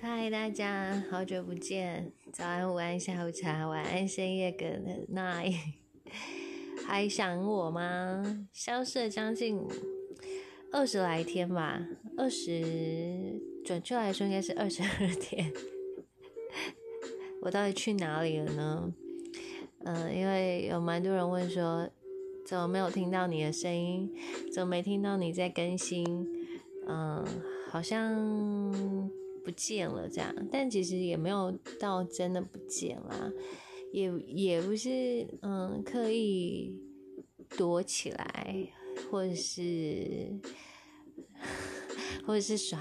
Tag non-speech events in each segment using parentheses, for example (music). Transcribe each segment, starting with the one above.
嗨，大家好久不见！早安、午安、下午茶、晚安、深夜的 night，(laughs) 还想我吗？消失了将近二十来天吧，二十，准确来说应该是二十二天。我到底去哪里了呢？嗯，因为有蛮多人问说，怎么没有听到你的声音？怎么没听到你在更新？嗯，好像。不见了，这样，但其实也没有到真的不见啦，也也不是嗯刻意躲起来，或者是 (laughs) 或者是耍，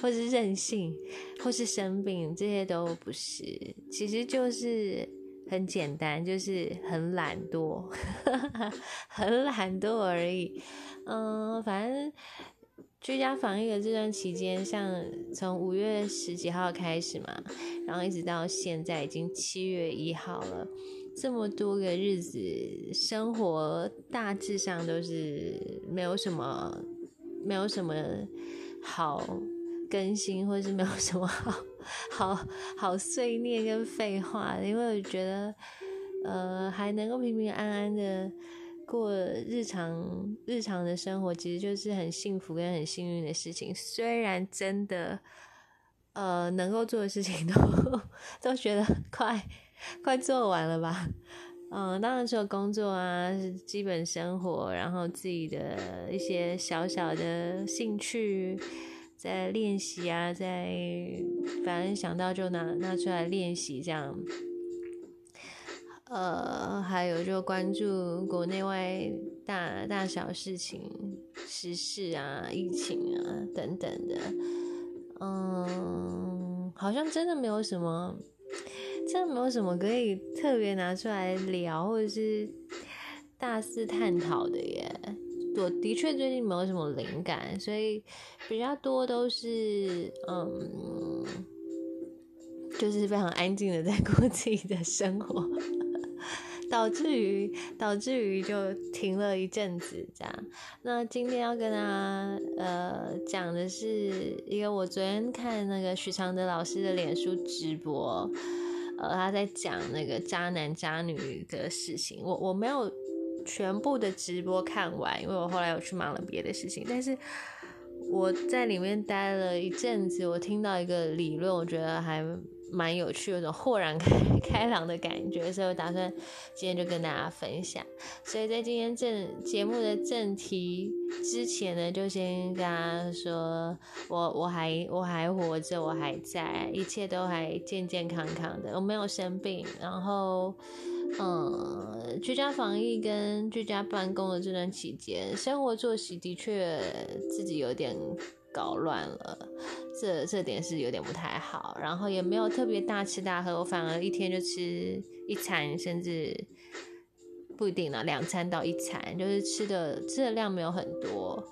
或者是任性，或是生病，这些都不是，其实就是很简单，就是很懒惰，(laughs) 很懒惰而已，嗯，反正。居家防疫的这段期间，像从五月十几号开始嘛，然后一直到现在已经七月一号了，这么多个日子，生活大致上都是没有什么，没有什么好更新，或者是没有什么好好好碎念跟废话，因为我觉得，呃，还能够平平安安的。过日常日常的生活，其实就是很幸福跟很幸运的事情。虽然真的，呃，能够做的事情都都觉得快快做完了吧。嗯，当然除了工作啊，基本生活，然后自己的一些小小的兴趣，在练习啊，在反正想到就拿拿出来练习这样。呃，还有就关注国内外大大小事情、时事啊、疫情啊等等的，嗯，好像真的没有什么，真的没有什么可以特别拿出来聊或者是大肆探讨的耶。我的确最近没有什么灵感，所以比较多都是嗯，就是非常安静的在过自己的生活。导致于导致于就停了一阵子这样。那今天要跟大家呃讲的是一个我昨天看那个许常德老师的脸书直播，呃他在讲那个渣男渣女的事情。我我没有全部的直播看完，因为我后来有去忙了别的事情。但是我在里面待了一阵子，我听到一个理论，我觉得还。蛮有趣，有种豁然开 (laughs) 开朗的感觉，所以我打算今天就跟大家分享。所以在今天正节目的正题之前呢，就先跟大家说，我我还我还活着，我还在，一切都还健健康康的，我没有生病。然后，嗯，居家防疫跟居家办公的这段期间，生活作息的确自己有点。搞乱了，这这点是有点不太好。然后也没有特别大吃大喝，我反而一天就吃一餐，甚至不一定呢，两餐到一餐，就是吃的吃的量没有很多。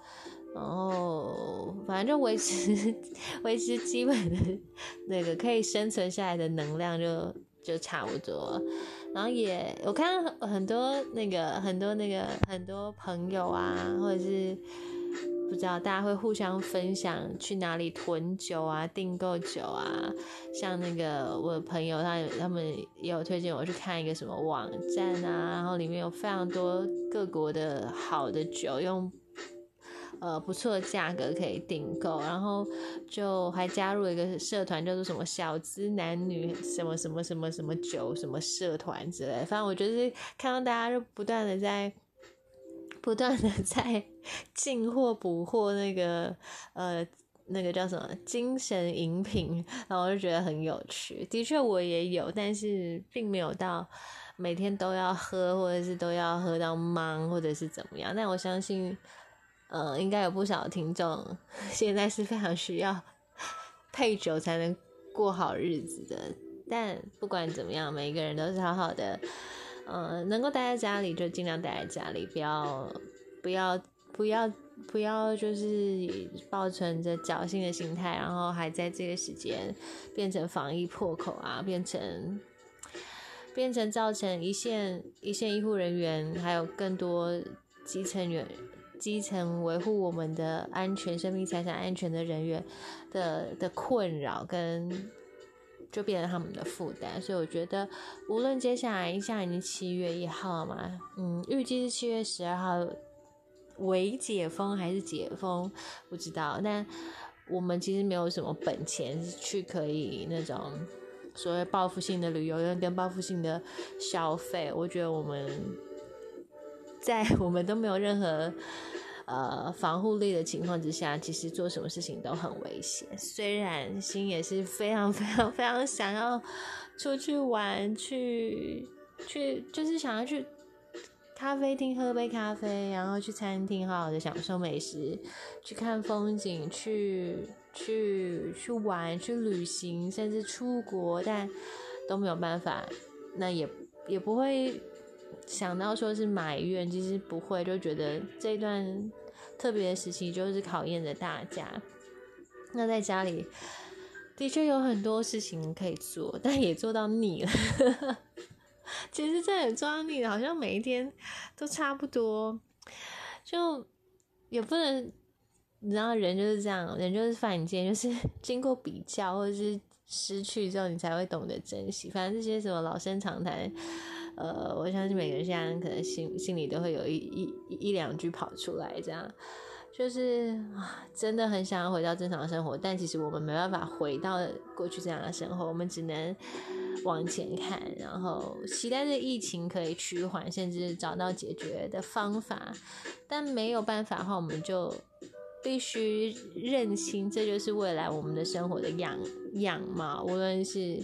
然后反正就维持 (laughs) 维持基本的那个可以生存下来的能量就就差不多。然后也我看很多那个很多那个很多朋友啊，或者是。不知道大家会互相分享去哪里囤酒啊、订购酒啊，像那个我的朋友，他他们也有推荐我去看一个什么网站啊，然后里面有非常多各国的好的酒，用呃不错的价格可以订购，然后就还加入了一个社团，叫做什么小资男女什么什么什么什么酒什么社团之类，反正我觉得看到大家就不断的在。不断的 (laughs) 在进货补货，那个呃，那个叫什么精神饮品，然后我就觉得很有趣。的确我也有，但是并没有到每天都要喝，或者是都要喝到忙，或者是怎么样。但我相信，呃，应该有不少听众 (laughs) 现在是非常需要配酒才能过好日子的。但不管怎么样，每一个人都是好好的。嗯，能够待在家里就尽量待在家里，不要不要不要不要，就是抱存着侥幸的心态，然后还在这个时间变成防疫破口啊，变成变成造成一线一线医护人员还有更多基层员基层维护我们的安全、生命财产安全的人员的的困扰，跟就变成他们的负担。所以我觉得，无论接下来，现在已经七月一号嘛，嗯，预计是七月十二号为解封还是解封，不知道。但我们其实没有什么本钱去可以那种所谓报复性的旅游跟报复性的消费。我觉得我们。在 (laughs) 我们都没有任何呃防护力的情况之下，其实做什么事情都很危险。虽然心也是非常非常非常想要出去玩，去去就是想要去咖啡厅喝杯咖啡，然后去餐厅好好的享受美食，去看风景，去去去玩，去旅行，甚至出国，但都没有办法，那也也不会。想到说是埋怨，其实不会，就觉得这段特别的时期就是考验着大家。那在家里的确有很多事情可以做，但也做到腻了。(laughs) 其实真的做到腻，好像每一天都差不多，就也不能，你知道人就是这样，人就是犯贱，就是经过比较或者是失去之后，你才会懂得珍惜。反正这些什么老生常谈。呃，我相信每个人现在可能心心里都会有一一一两句跑出来，这样就是啊，真的很想要回到正常的生活，但其实我们没办法回到过去这样的生活，我们只能往前看，然后期待着疫情可以趋缓，甚至找到解决的方法。但没有办法的话，我们就必须认清，这就是未来我们的生活的样样貌，无论是。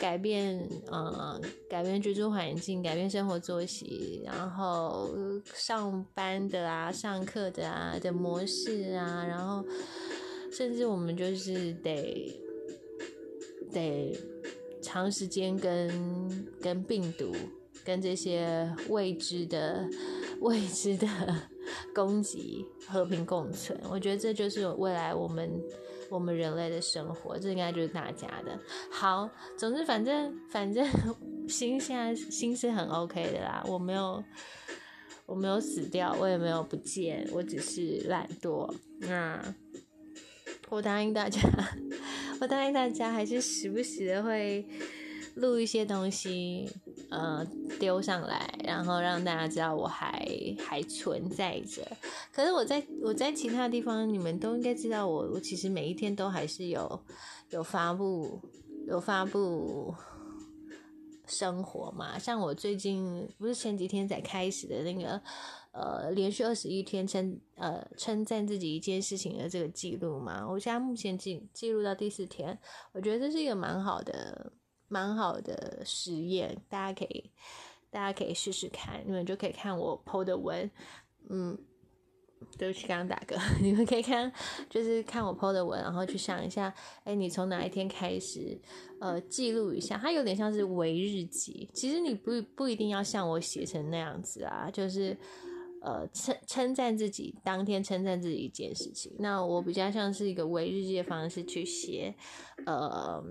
改变，呃，改变居住环境，改变生活作息，然后上班的啊，上课的啊的模式啊，然后甚至我们就是得得长时间跟跟病毒、跟这些未知的未知的 (laughs) 攻击和平共存。我觉得这就是未来我们。我们人类的生活，这应该就是大家的。好，总之，反正反正心现在心是很 OK 的啦。我没有，我没有死掉，我也没有不见，我只是懒惰。那我答应大家，(laughs) 我答应大家，还是时不时的会。录一些东西，呃，丢上来，然后让大家知道我还还存在着。可是我在我在其他地方，你们都应该知道我，我其实每一天都还是有有发布有发布生活嘛。像我最近不是前几天才开始的那个呃，连续二十一天称呃称赞自己一件事情的这个记录嘛。我现在目前记记录到第四天，我觉得这是一个蛮好的。蛮好的实验，大家可以，大家可以试试看，你们就可以看我 PO 的文，嗯，对不起，刚刚打嗝，(laughs) 你们可以看，就是看我 PO 的文，然后去想一下，哎，你从哪一天开始，呃，记录一下，它有点像是微日记，其实你不不一定要像我写成那样子啊，就是。呃，称称赞自己，当天称赞自己一件事情。那我比较像是一个微日记的方式去写，呃，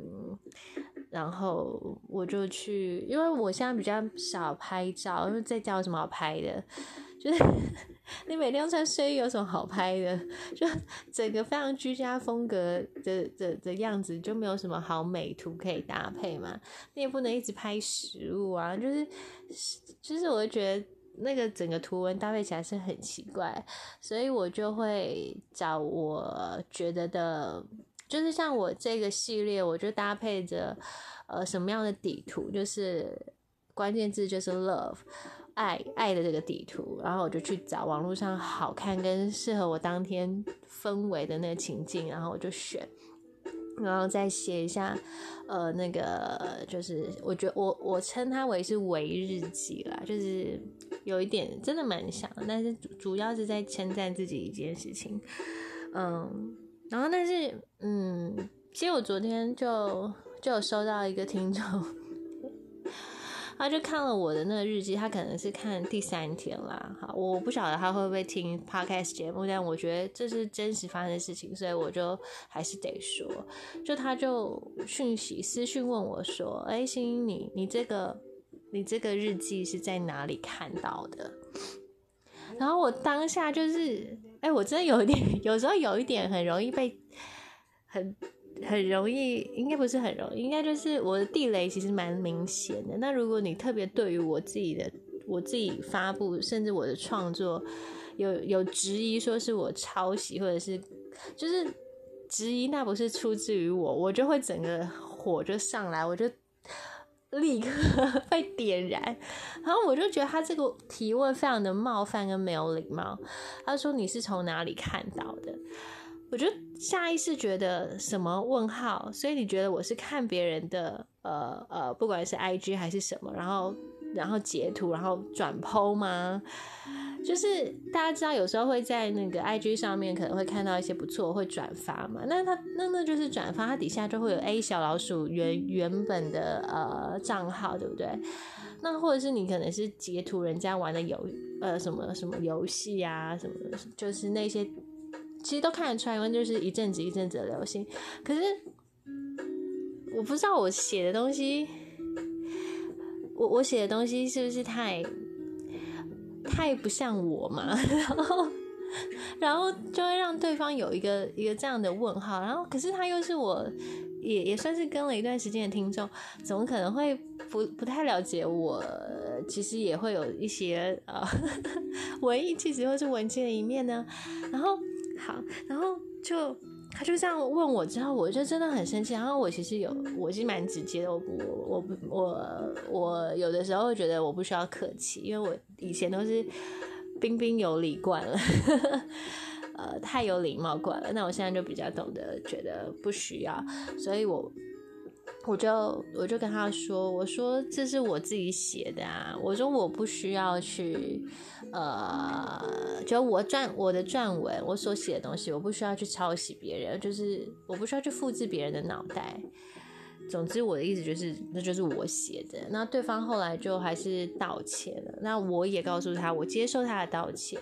然后我就去，因为我现在比较少拍照，因为在家有什么好拍的？(laughs) 就是 (laughs) 你每天穿睡衣有什么好拍的？(laughs) 就整个非常居家风格的的的样子，就没有什么好美图可以搭配嘛。你也不能一直拍食物啊，就是，就是我觉得。那个整个图文搭配起来是很奇怪，所以我就会找我觉得的，就是像我这个系列，我就搭配着呃什么样的底图，就是关键字就是 love 爱爱的这个底图，然后我就去找网络上好看跟适合我当天氛围的那个情境，然后我就选。然后再写一下，呃，那个就是我觉得我我称它为是伪日记啦，就是有一点真的蛮像，但是主主要是在称赞自己一件事情，嗯，然后但是嗯，其实我昨天就就有收到一个听众。(laughs) 他就看了我的那个日记，他可能是看第三天啦。好，我不晓得他会不会听 podcast 节目，但我觉得这是真实发生的事情，所以我就还是得说。就他就讯息私讯问我说：“哎，星星，你你这个你这个日记是在哪里看到的？”然后我当下就是，哎，我真的有一点，(laughs) 有时候有一点很容易被，很很容易，应该不是很容易，应该就是我的地雷其实蛮明显的。那如果你特别对于我自己的，我自己发布，甚至我的创作，有有质疑，说是我抄袭，或者是就是质疑，那不是出自于我，我就会整个火就上来，我就。立刻 (laughs) 被点燃，然后我就觉得他这个提问非常的冒犯跟没有礼貌。他说：“你是从哪里看到的？”我就下意识觉得什么问号？所以你觉得我是看别人的呃呃，不管是 IG 还是什么，然后然后截图，然后转 PO 吗？就是大家知道，有时候会在那个 IG 上面可能会看到一些不错，会转发嘛。那他那那就是转发，它底下就会有 A 小老鼠原原本的呃账号，对不对？那或者是你可能是截图人家玩的游呃什么什么游戏啊，什么就是那些其实都看得出来，因为就是一阵子一阵子的流行。可是我不知道我写的东西，我我写的东西是不是太？太不像我嘛，(laughs) 然后，然后就会让对方有一个一个这样的问号，然后可是他又是我，也也算是跟了一段时间的听众，怎么可能会不不太了解我？其实也会有一些呃 (laughs) 文艺气质或是文青的一面呢。然后好，然后就。他就这样问我之后，我就真的很生气。然后我其实有，我是蛮直接的。我我不我我有的时候觉得我不需要客气，因为我以前都是彬彬有礼惯了，(laughs) 呃，太有礼貌惯了。那我现在就比较懂得觉得不需要，所以我。我就我就跟他说，我说这是我自己写的啊，我说我不需要去，呃，就我撰我的撰文，我所写的东西，我不需要去抄袭别人，就是我不需要去复制别人的脑袋。总之，我的意思就是，那就是我写的。那对方后来就还是道歉了，那我也告诉他，我接受他的道歉。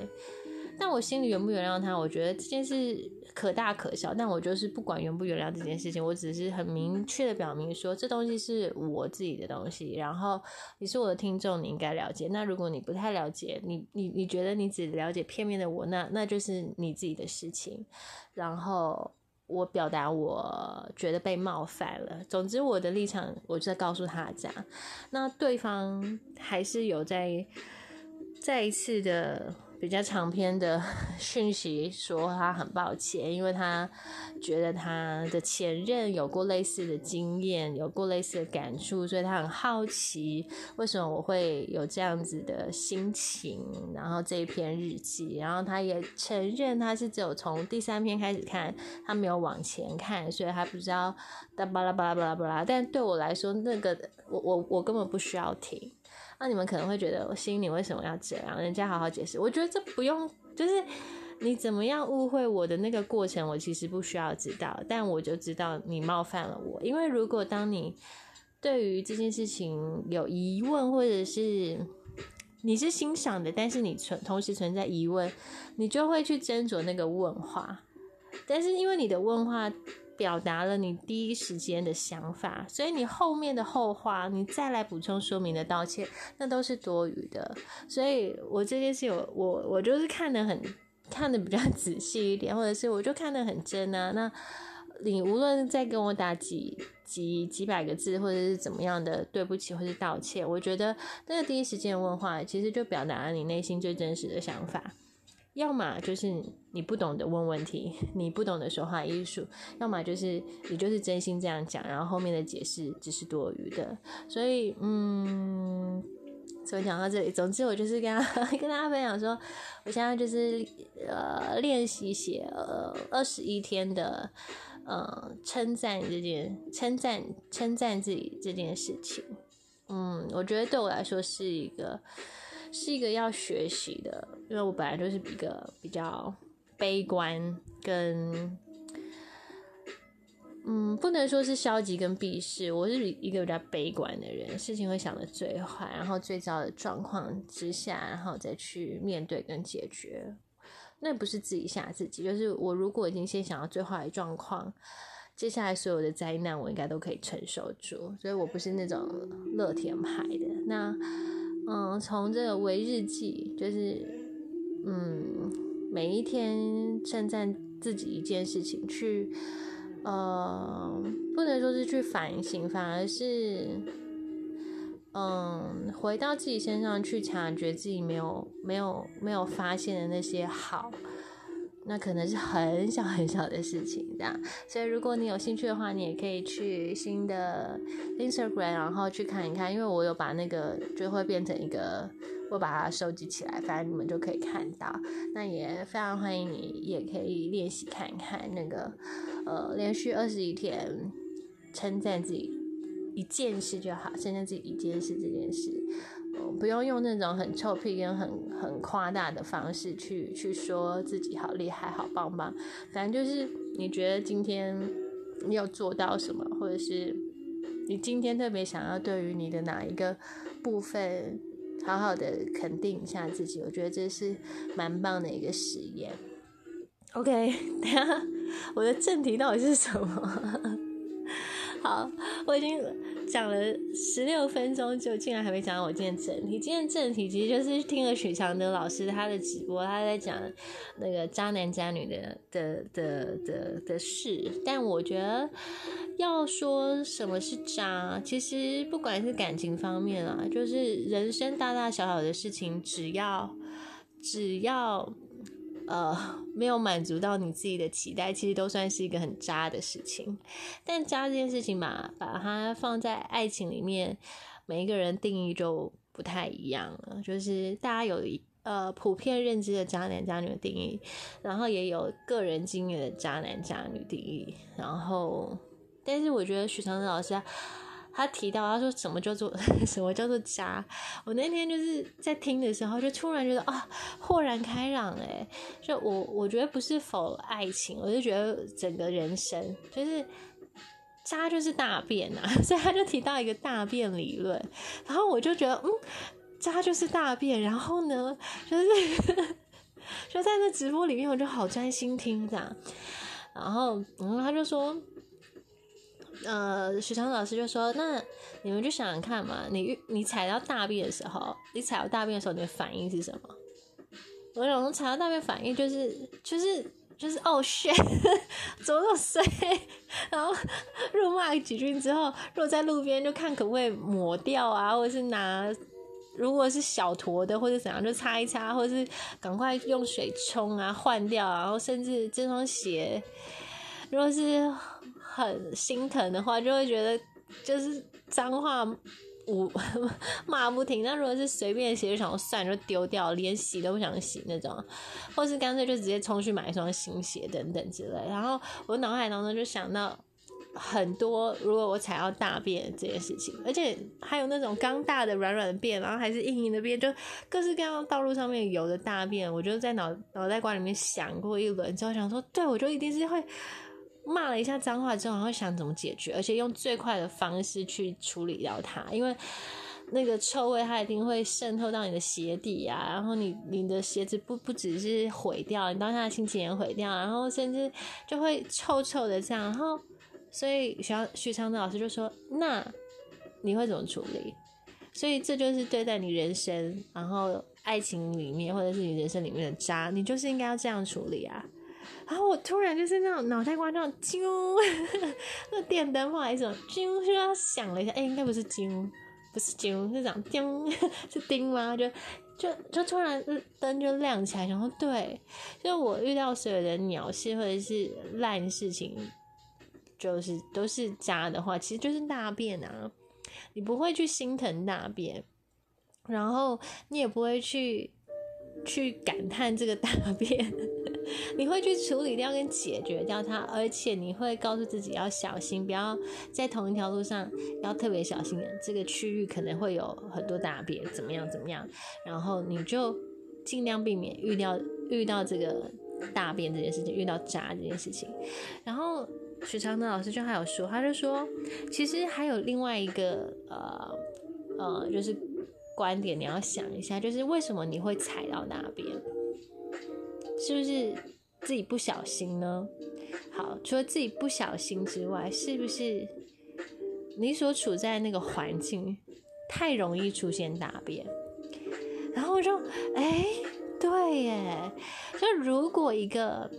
但我心里原不原谅他，我觉得这件事可大可小。但我就是不管原不原谅这件事情，我只是很明确的表明说，这东西是我自己的东西。然后你是我的听众，你应该了解。那如果你不太了解，你你你觉得你只了解片面的我，那那就是你自己的事情。然后我表达我觉得被冒犯了。总之我的立场，我就在告诉他这样。那对方还是有在再一次的。比较长篇的 (laughs) 讯息说他很抱歉，因为他觉得他的前任有过类似的经验，有过类似的感触，所以他很好奇为什么我会有这样子的心情。然后这一篇日记，然后他也承认他是只有从第三篇开始看，他没有往前看，所以他不知道哒巴拉巴拉巴拉巴拉。但对我来说，那个我我我根本不需要听。那你们可能会觉得，我心里为什么要这样？人家好好解释，我觉得这不用，就是你怎么样误会我的那个过程，我其实不需要知道，但我就知道你冒犯了我。因为如果当你对于这件事情有疑问，或者是你是欣赏的，但是你存同时存在疑问，你就会去斟酌那个问话。但是因为你的问话。表达了你第一时间的想法，所以你后面的后话，你再来补充说明的道歉，那都是多余的。所以我这件事，我我我就是看的很看的比较 (laughs) 仔细一点，或者是我就看的很真啊。那你无论再跟我打几几几百个字，或者是怎么样的对不起或是道歉，我觉得那个第一时间问话，其实就表达了你内心最真实的想法。要么就是你不懂得问问题，你不懂得说话艺术；要么就是你就是真心这样讲，然后后面的解释只是多余的。所以，嗯，所以讲到这里，总之我就是跟他 (laughs) 跟大家分享说，我现在就是呃练习写呃二十一天的呃称赞这件称赞称赞自己这件事情。嗯，我觉得对我来说是一个。是一个要学习的，因为我本来就是一个比较悲观，跟嗯，不能说是消极跟避世，我是一个比较悲观的人，事情会想的最坏，然后最糟的状况之下，然后再去面对跟解决，那不是自己吓自己，就是我如果已经先想到最坏的状况，接下来所有的灾难我应该都可以承受住，所以我不是那种乐天派的那。嗯，从这个为日记，就是嗯，每一天称赞自己一件事情，去，呃，不能说是去反省，反而是，嗯，回到自己身上去察觉自己没有、没有、没有发现的那些好。那可能是很小很小的事情，这样。所以如果你有兴趣的话，你也可以去新的 Instagram，然后去看一看，因为我有把那个就会变成一个，我把它收集起来，反正你们就可以看到。那也非常欢迎你，也可以练习看一看那个，呃，连续二十一天称赞自己一件事就好，称赞自己一件事这件事。不用用那种很臭屁跟很很夸大的方式去去说自己好厉害、好棒棒。反正就是你觉得今天你有做到什么，或者是你今天特别想要对于你的哪一个部分好好的肯定一下自己，我觉得这是蛮棒的一个实验。OK，等下我的正题到底是什么？好，我已经讲了十六分钟，就竟然还没讲到我今天正题。今天正题其实就是听了许常德老师他的直播，他在讲那个渣男渣女的的的的的事。但我觉得要说什么是渣，其实不管是感情方面啊，就是人生大大小小的事情，只要只要。呃，没有满足到你自己的期待，其实都算是一个很渣的事情。但渣这件事情嘛，把它放在爱情里面，每一个人定义就不太一样了。就是大家有呃普遍认知的渣男渣女的定义，然后也有个人经验的渣男渣女定义。然后，但是我觉得许常德老师。他提到，他说什么叫做 (laughs) 什么叫做渣？我那天就是在听的时候，就突然觉得啊，豁然开朗哎！就我我觉得不是否爱情，我就觉得整个人生就是渣就是大便呐，(laughs) 所以他就提到一个大便理论，然后我就觉得嗯，渣就是大便，然后呢，就是 (laughs) 就在那直播里面，我就好专心听这样，然后然后他就说。呃，许昌老师就说：“那你们就想想看嘛，你你踩到大便的时候，你踩到大便的时候，你的反应是什么？我想说，踩到大便反应就是就是就是哦，shit，(laughs) 怎么那么碎？(laughs) 然后辱骂几句之后，如果在路边就看可不可以抹掉啊，或者是拿，如果是小坨的或者怎样，就擦一擦，或者是赶快用水冲啊，换掉，然后甚至这双鞋，如果是。”很心疼的话，就会觉得就是脏话我骂不停。那如果是随便写，就想算就丢掉，连洗都不想洗那种，或是干脆就直接冲去买一双新鞋等等之类。然后我脑海当中就想到很多，如果我踩到大便这件事情，而且还有那种刚大的软软的便，然后还是硬硬的便，就各式各样道路上面有的大便，我就在脑脑袋瓜里面想过一轮之后，想说，对我就一定是会。骂了一下脏话之后，然后想怎么解决，而且用最快的方式去处理掉它，因为那个臭味它一定会渗透到你的鞋底啊，然后你你的鞋子不不只是毁掉，你当下的心情也毁掉，然后甚至就会臭臭的这样，然后所以徐徐昌的老师就说，那你会怎么处理？所以这就是对待你人生，然后爱情里面或者是你人生里面的渣，你就是应该要这样处理啊。然后我突然就是那种脑袋瓜那种啾，(laughs) 那电灯泡还是什么啾，就要想了一下，哎，应该不是啾，不是啾，是讲叮，(laughs) 是叮吗？就就就突然灯就亮起来，然后对，就我遇到所有的鸟事或者是烂事情，就是都是渣的话，其实就是大便啊，你不会去心疼大便，然后你也不会去去感叹这个大便。(laughs) 你会去处理掉跟解决掉它，而且你会告诉自己要小心，不要在同一条路上要特别小心。这个区域可能会有很多大便，怎么样怎么样，然后你就尽量避免遇到遇到这个大便这件事情，遇到渣这件事情。然后许常德老师就还有说，他就说，其实还有另外一个呃呃，就是观点，你要想一下，就是为什么你会踩到那边。是不是自己不小心呢？好，除了自己不小心之外，是不是你所处在那个环境太容易出现大便？然后我就哎，对耶，就如果一个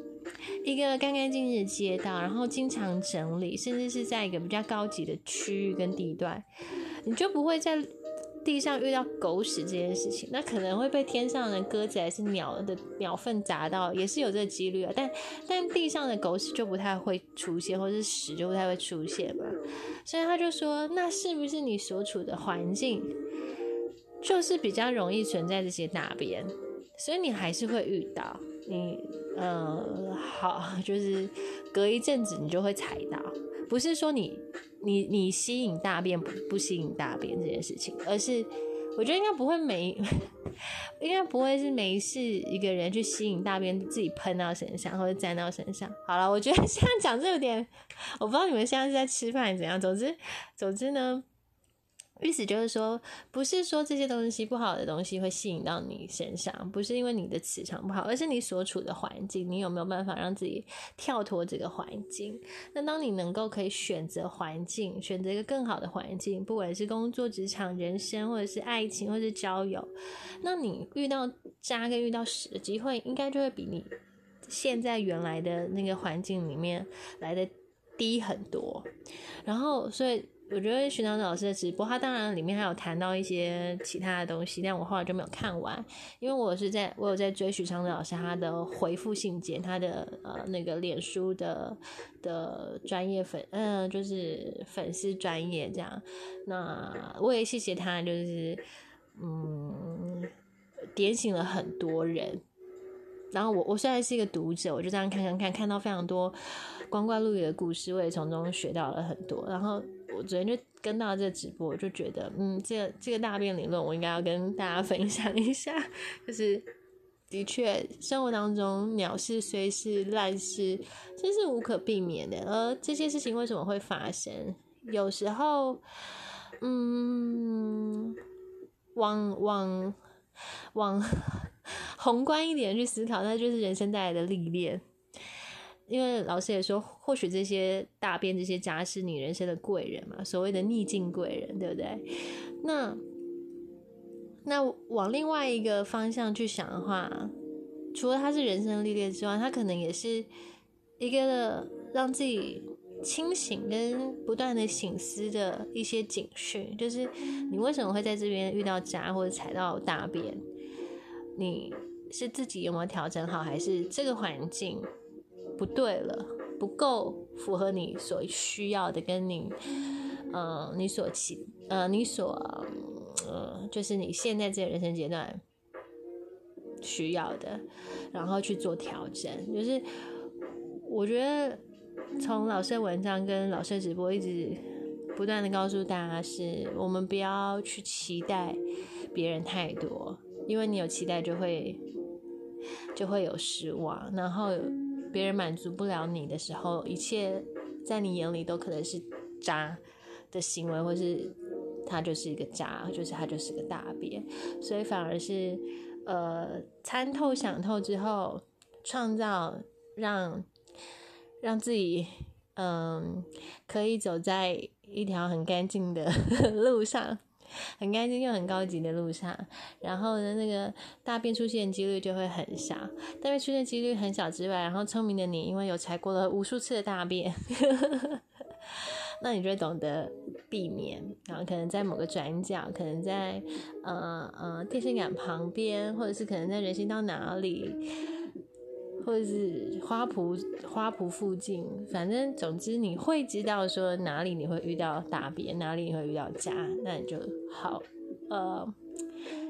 一个干干净净的街道，然后经常整理，甚至是在一个比较高级的区域跟地段，你就不会在。地上遇到狗屎这件事情，那可能会被天上的鸽子还是鸟的鸟粪砸到，也是有这个几率啊。但但地上的狗屎就不太会出现，或是屎就不太会出现嘛。所以他就说，那是不是你所处的环境就是比较容易存在这些大便？所以你还是会遇到，你呃好，(laughs) 就是隔一阵子你就会踩到，不是说你。你你吸引大便不不吸引大便这件事情，而是我觉得应该不会没，(laughs) 应该不会是没事一个人去吸引大便自己喷到身上或者沾到身上。好了，我觉得 (laughs) 现在讲这有点，(laughs) 我不知道你们现在是在吃饭怎样。总之总之呢。意思就是说，不是说这些东西不好的东西会吸引到你身上，不是因为你的磁场不好，而是你所处的环境，你有没有办法让自己跳脱这个环境？那当你能够可以选择环境，选择一个更好的环境，不管是工作、职场、人生，或者是爱情，或者是交友，那你遇到渣跟遇到屎的机会，应该就会比你现在原来的那个环境里面来的低很多。然后，所以。我觉得徐长老师的直播，他当然里面还有谈到一些其他的东西，但我后来就没有看完，因为我是在我有在追徐长老师他的回复信件，他的呃那个脸书的的专业粉，嗯，就是粉丝专业这样，那我也谢谢他，就是嗯点醒了很多人，然后我我虽然是一个读者，我就这样看看看，看到非常多光怪陆离的故事，我也从中学到了很多，然后。我昨天就跟到这直播，就觉得，嗯，这个这个大便理论，我应该要跟大家分享一下。就是的确，生活当中鸟事、虽是、烂事，这是无可避免的。而这些事情为什么会发生？有时候，嗯，往往往 (laughs) 宏观一点去思考，那就是人生带来的历练。因为老师也说，或许这些大便、这些渣是你人生的贵人嘛，所谓的逆境贵人，对不对？那那往另外一个方向去想的话，除了他是人生历练之外，他可能也是一个让自己清醒跟不断的醒思的一些警讯，就是你为什么会在这边遇到渣或者踩到大便？你是自己有没有调整好，还是这个环境？不对了，不够符合你所需要的，跟你，呃，你所期，呃，你所，呃，就是你现在这个人生阶段需要的，然后去做调整。就是我觉得从老师的文章跟老师的直播一直不断的告诉大家，是我们不要去期待别人太多，因为你有期待就会就会有失望，然后。别人满足不了你的时候，一切在你眼里都可能是渣的行为，或是他就是一个渣，就是他就是个大便，所以反而是呃参透想透之后，创造让让自己嗯可以走在一条很干净的 (laughs) 路上。很干净又很高级的路上，然后呢，那个大便出现几率就会很小。大便出现几率很小之外，然后聪明的你，因为有踩过了无数次的大便，(laughs) 那你就会懂得避免。然后可能在某个转角，可能在呃呃电线杆旁边，或者是可能在人行道哪里。或者是花圃花圃附近，反正总之你会知道说哪里你会遇到大便，哪里你会遇到家，那你就好呃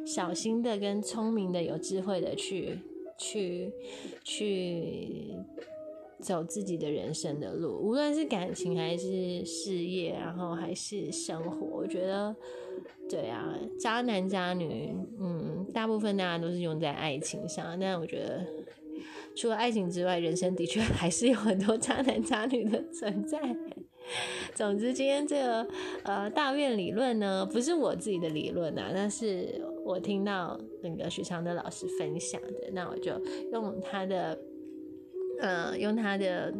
小心的、跟聪明的、有智慧的去去去走自己的人生的路，无论是感情还是事业，然后还是生活，我觉得对啊，渣男渣女，嗯，大部分大家都是用在爱情上，但我觉得。除了爱情之外，人生的确还是有很多渣男渣女的存在。总之，今天这个呃大便理论呢，不是我自己的理论啊，那是我听到那个许常德老师分享的，那我就用他的呃用他的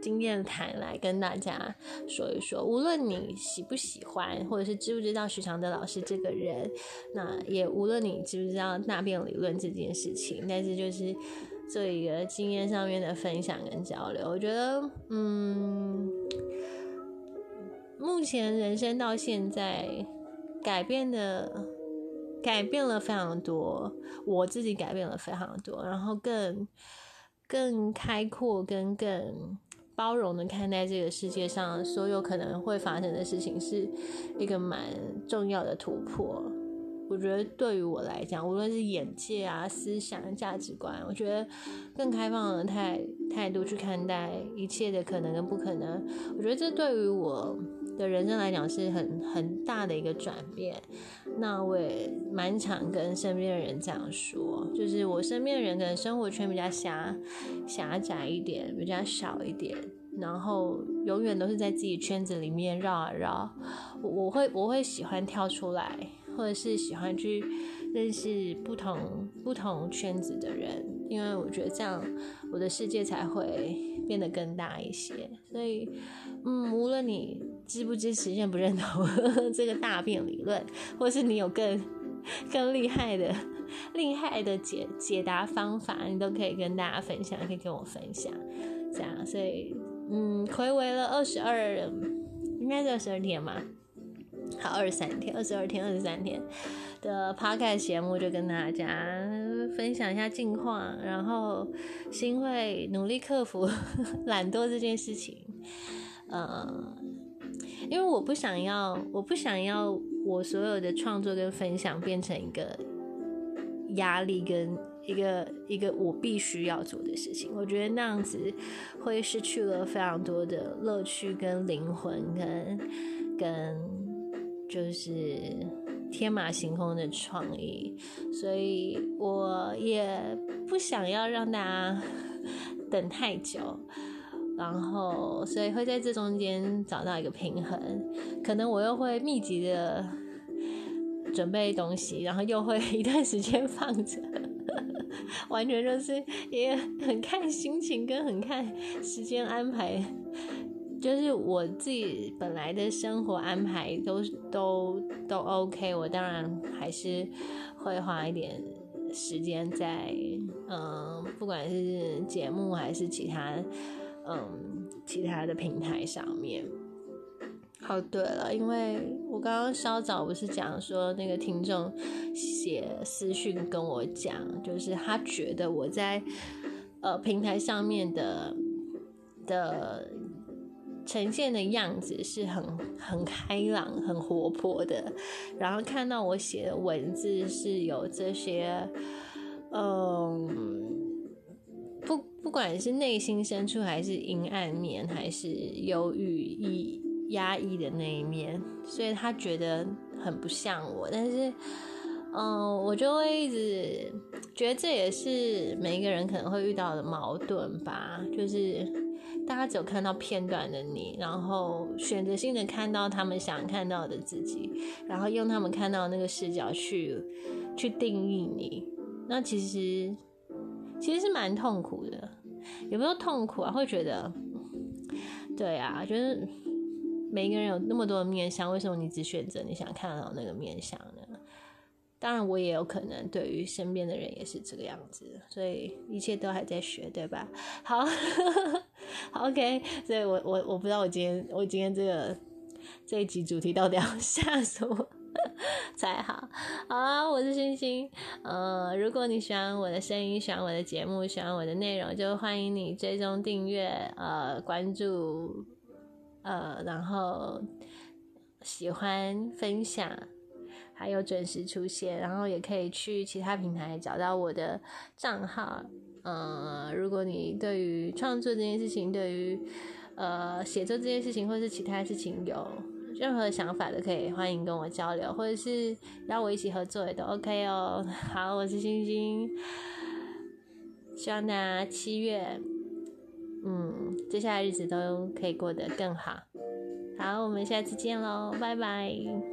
经验谈来跟大家说一说。无论你喜不喜欢，或者是知不知道徐常德老师这个人，那也无论你知不知道大便理论这件事情，但是就是做一个经验上面的分享跟交流。我觉得，嗯，目前人生到现在改变的。改变了非常多，我自己改变了非常多，然后更更开阔、跟更包容的看待这个世界上所有可能会发生的事情，是一个蛮重要的突破。我觉得对于我来讲，无论是眼界啊、思想、价值观，我觉得更开放的态态度去看待一切的可能跟不可能，我觉得这对于我。的人生来讲是很很大的一个转变，那我也蛮常跟身边的人这样说，就是我身边的人可能生活圈比较狭狭窄一点，比较小一点，然后永远都是在自己圈子里面绕啊绕，我我会我会喜欢跳出来，或者是喜欢去认识不同不同圈子的人，因为我觉得这样我的世界才会变得更大一些，所以嗯，无论你。支不支持、认不认同 (laughs) 这个大便理论，或是你有更更厉害的、厉害的解解答方法，你都可以跟大家分享，可以跟我分享。这样，所以嗯，回围了二十二，应该是二十二天嘛？好，二十三天，二十二天，二十三天的 podcast 节目就跟大家分享一下近况，然后新会努力克服 (laughs) 懒惰这件事情，呃。因为我不想要，我不想要我所有的创作跟分享变成一个压力跟一个一个我必须要做的事情。我觉得那样子会失去了非常多的乐趣跟灵魂跟跟就是天马行空的创意，所以我也不想要让大家等太久。然后，所以会在这中间找到一个平衡。可能我又会密集的准备东西，然后又会一段时间放着，(laughs) 完全就是也很看心情跟很看时间安排。就是我自己本来的生活安排都都都 OK，我当然还是会花一点时间在嗯，不管是节目还是其他。嗯，其他的平台上面。好，对了，因为我刚刚稍早不是讲说那个听众写私讯跟我讲，就是他觉得我在呃平台上面的的呈现的样子是很很开朗、很活泼的，然后看到我写的文字是有这些，嗯。不，不管是内心深处，还是阴暗面，还是忧郁、抑压抑的那一面，所以他觉得很不像我。但是，嗯，我就会一直觉得这也是每一个人可能会遇到的矛盾吧。就是大家只有看到片段的你，然后选择性的看到他们想看到的自己，然后用他们看到那个视角去去定义你。那其实。其实是蛮痛苦的，有没有痛苦啊？会觉得，对啊，就是每一个人有那么多的面相，为什么你只选择你想看到那个面相呢？当然，我也有可能对于身边的人也是这个样子，所以一切都还在学，对吧？好，好，OK，所以我我我不知道我今天我今天这个这一集主题到底要 (laughs) 下什么。才好，好啊！我是星星，呃，如果你喜欢我的声音，喜欢我的节目，喜欢我的内容，就欢迎你追踪订阅，呃，关注，呃，然后喜欢分享，还有准时出现，然后也可以去其他平台找到我的账号，呃，如果你对于创作这件事情，对于呃写作这件事情，或是其他事情有。任何想法都可以，欢迎跟我交流，或者是邀我一起合作也都 OK 哦。(laughs) 好，我是星星，希望大家七月，嗯，接下来日子都可以过得更好。好，我们下次见喽，拜拜。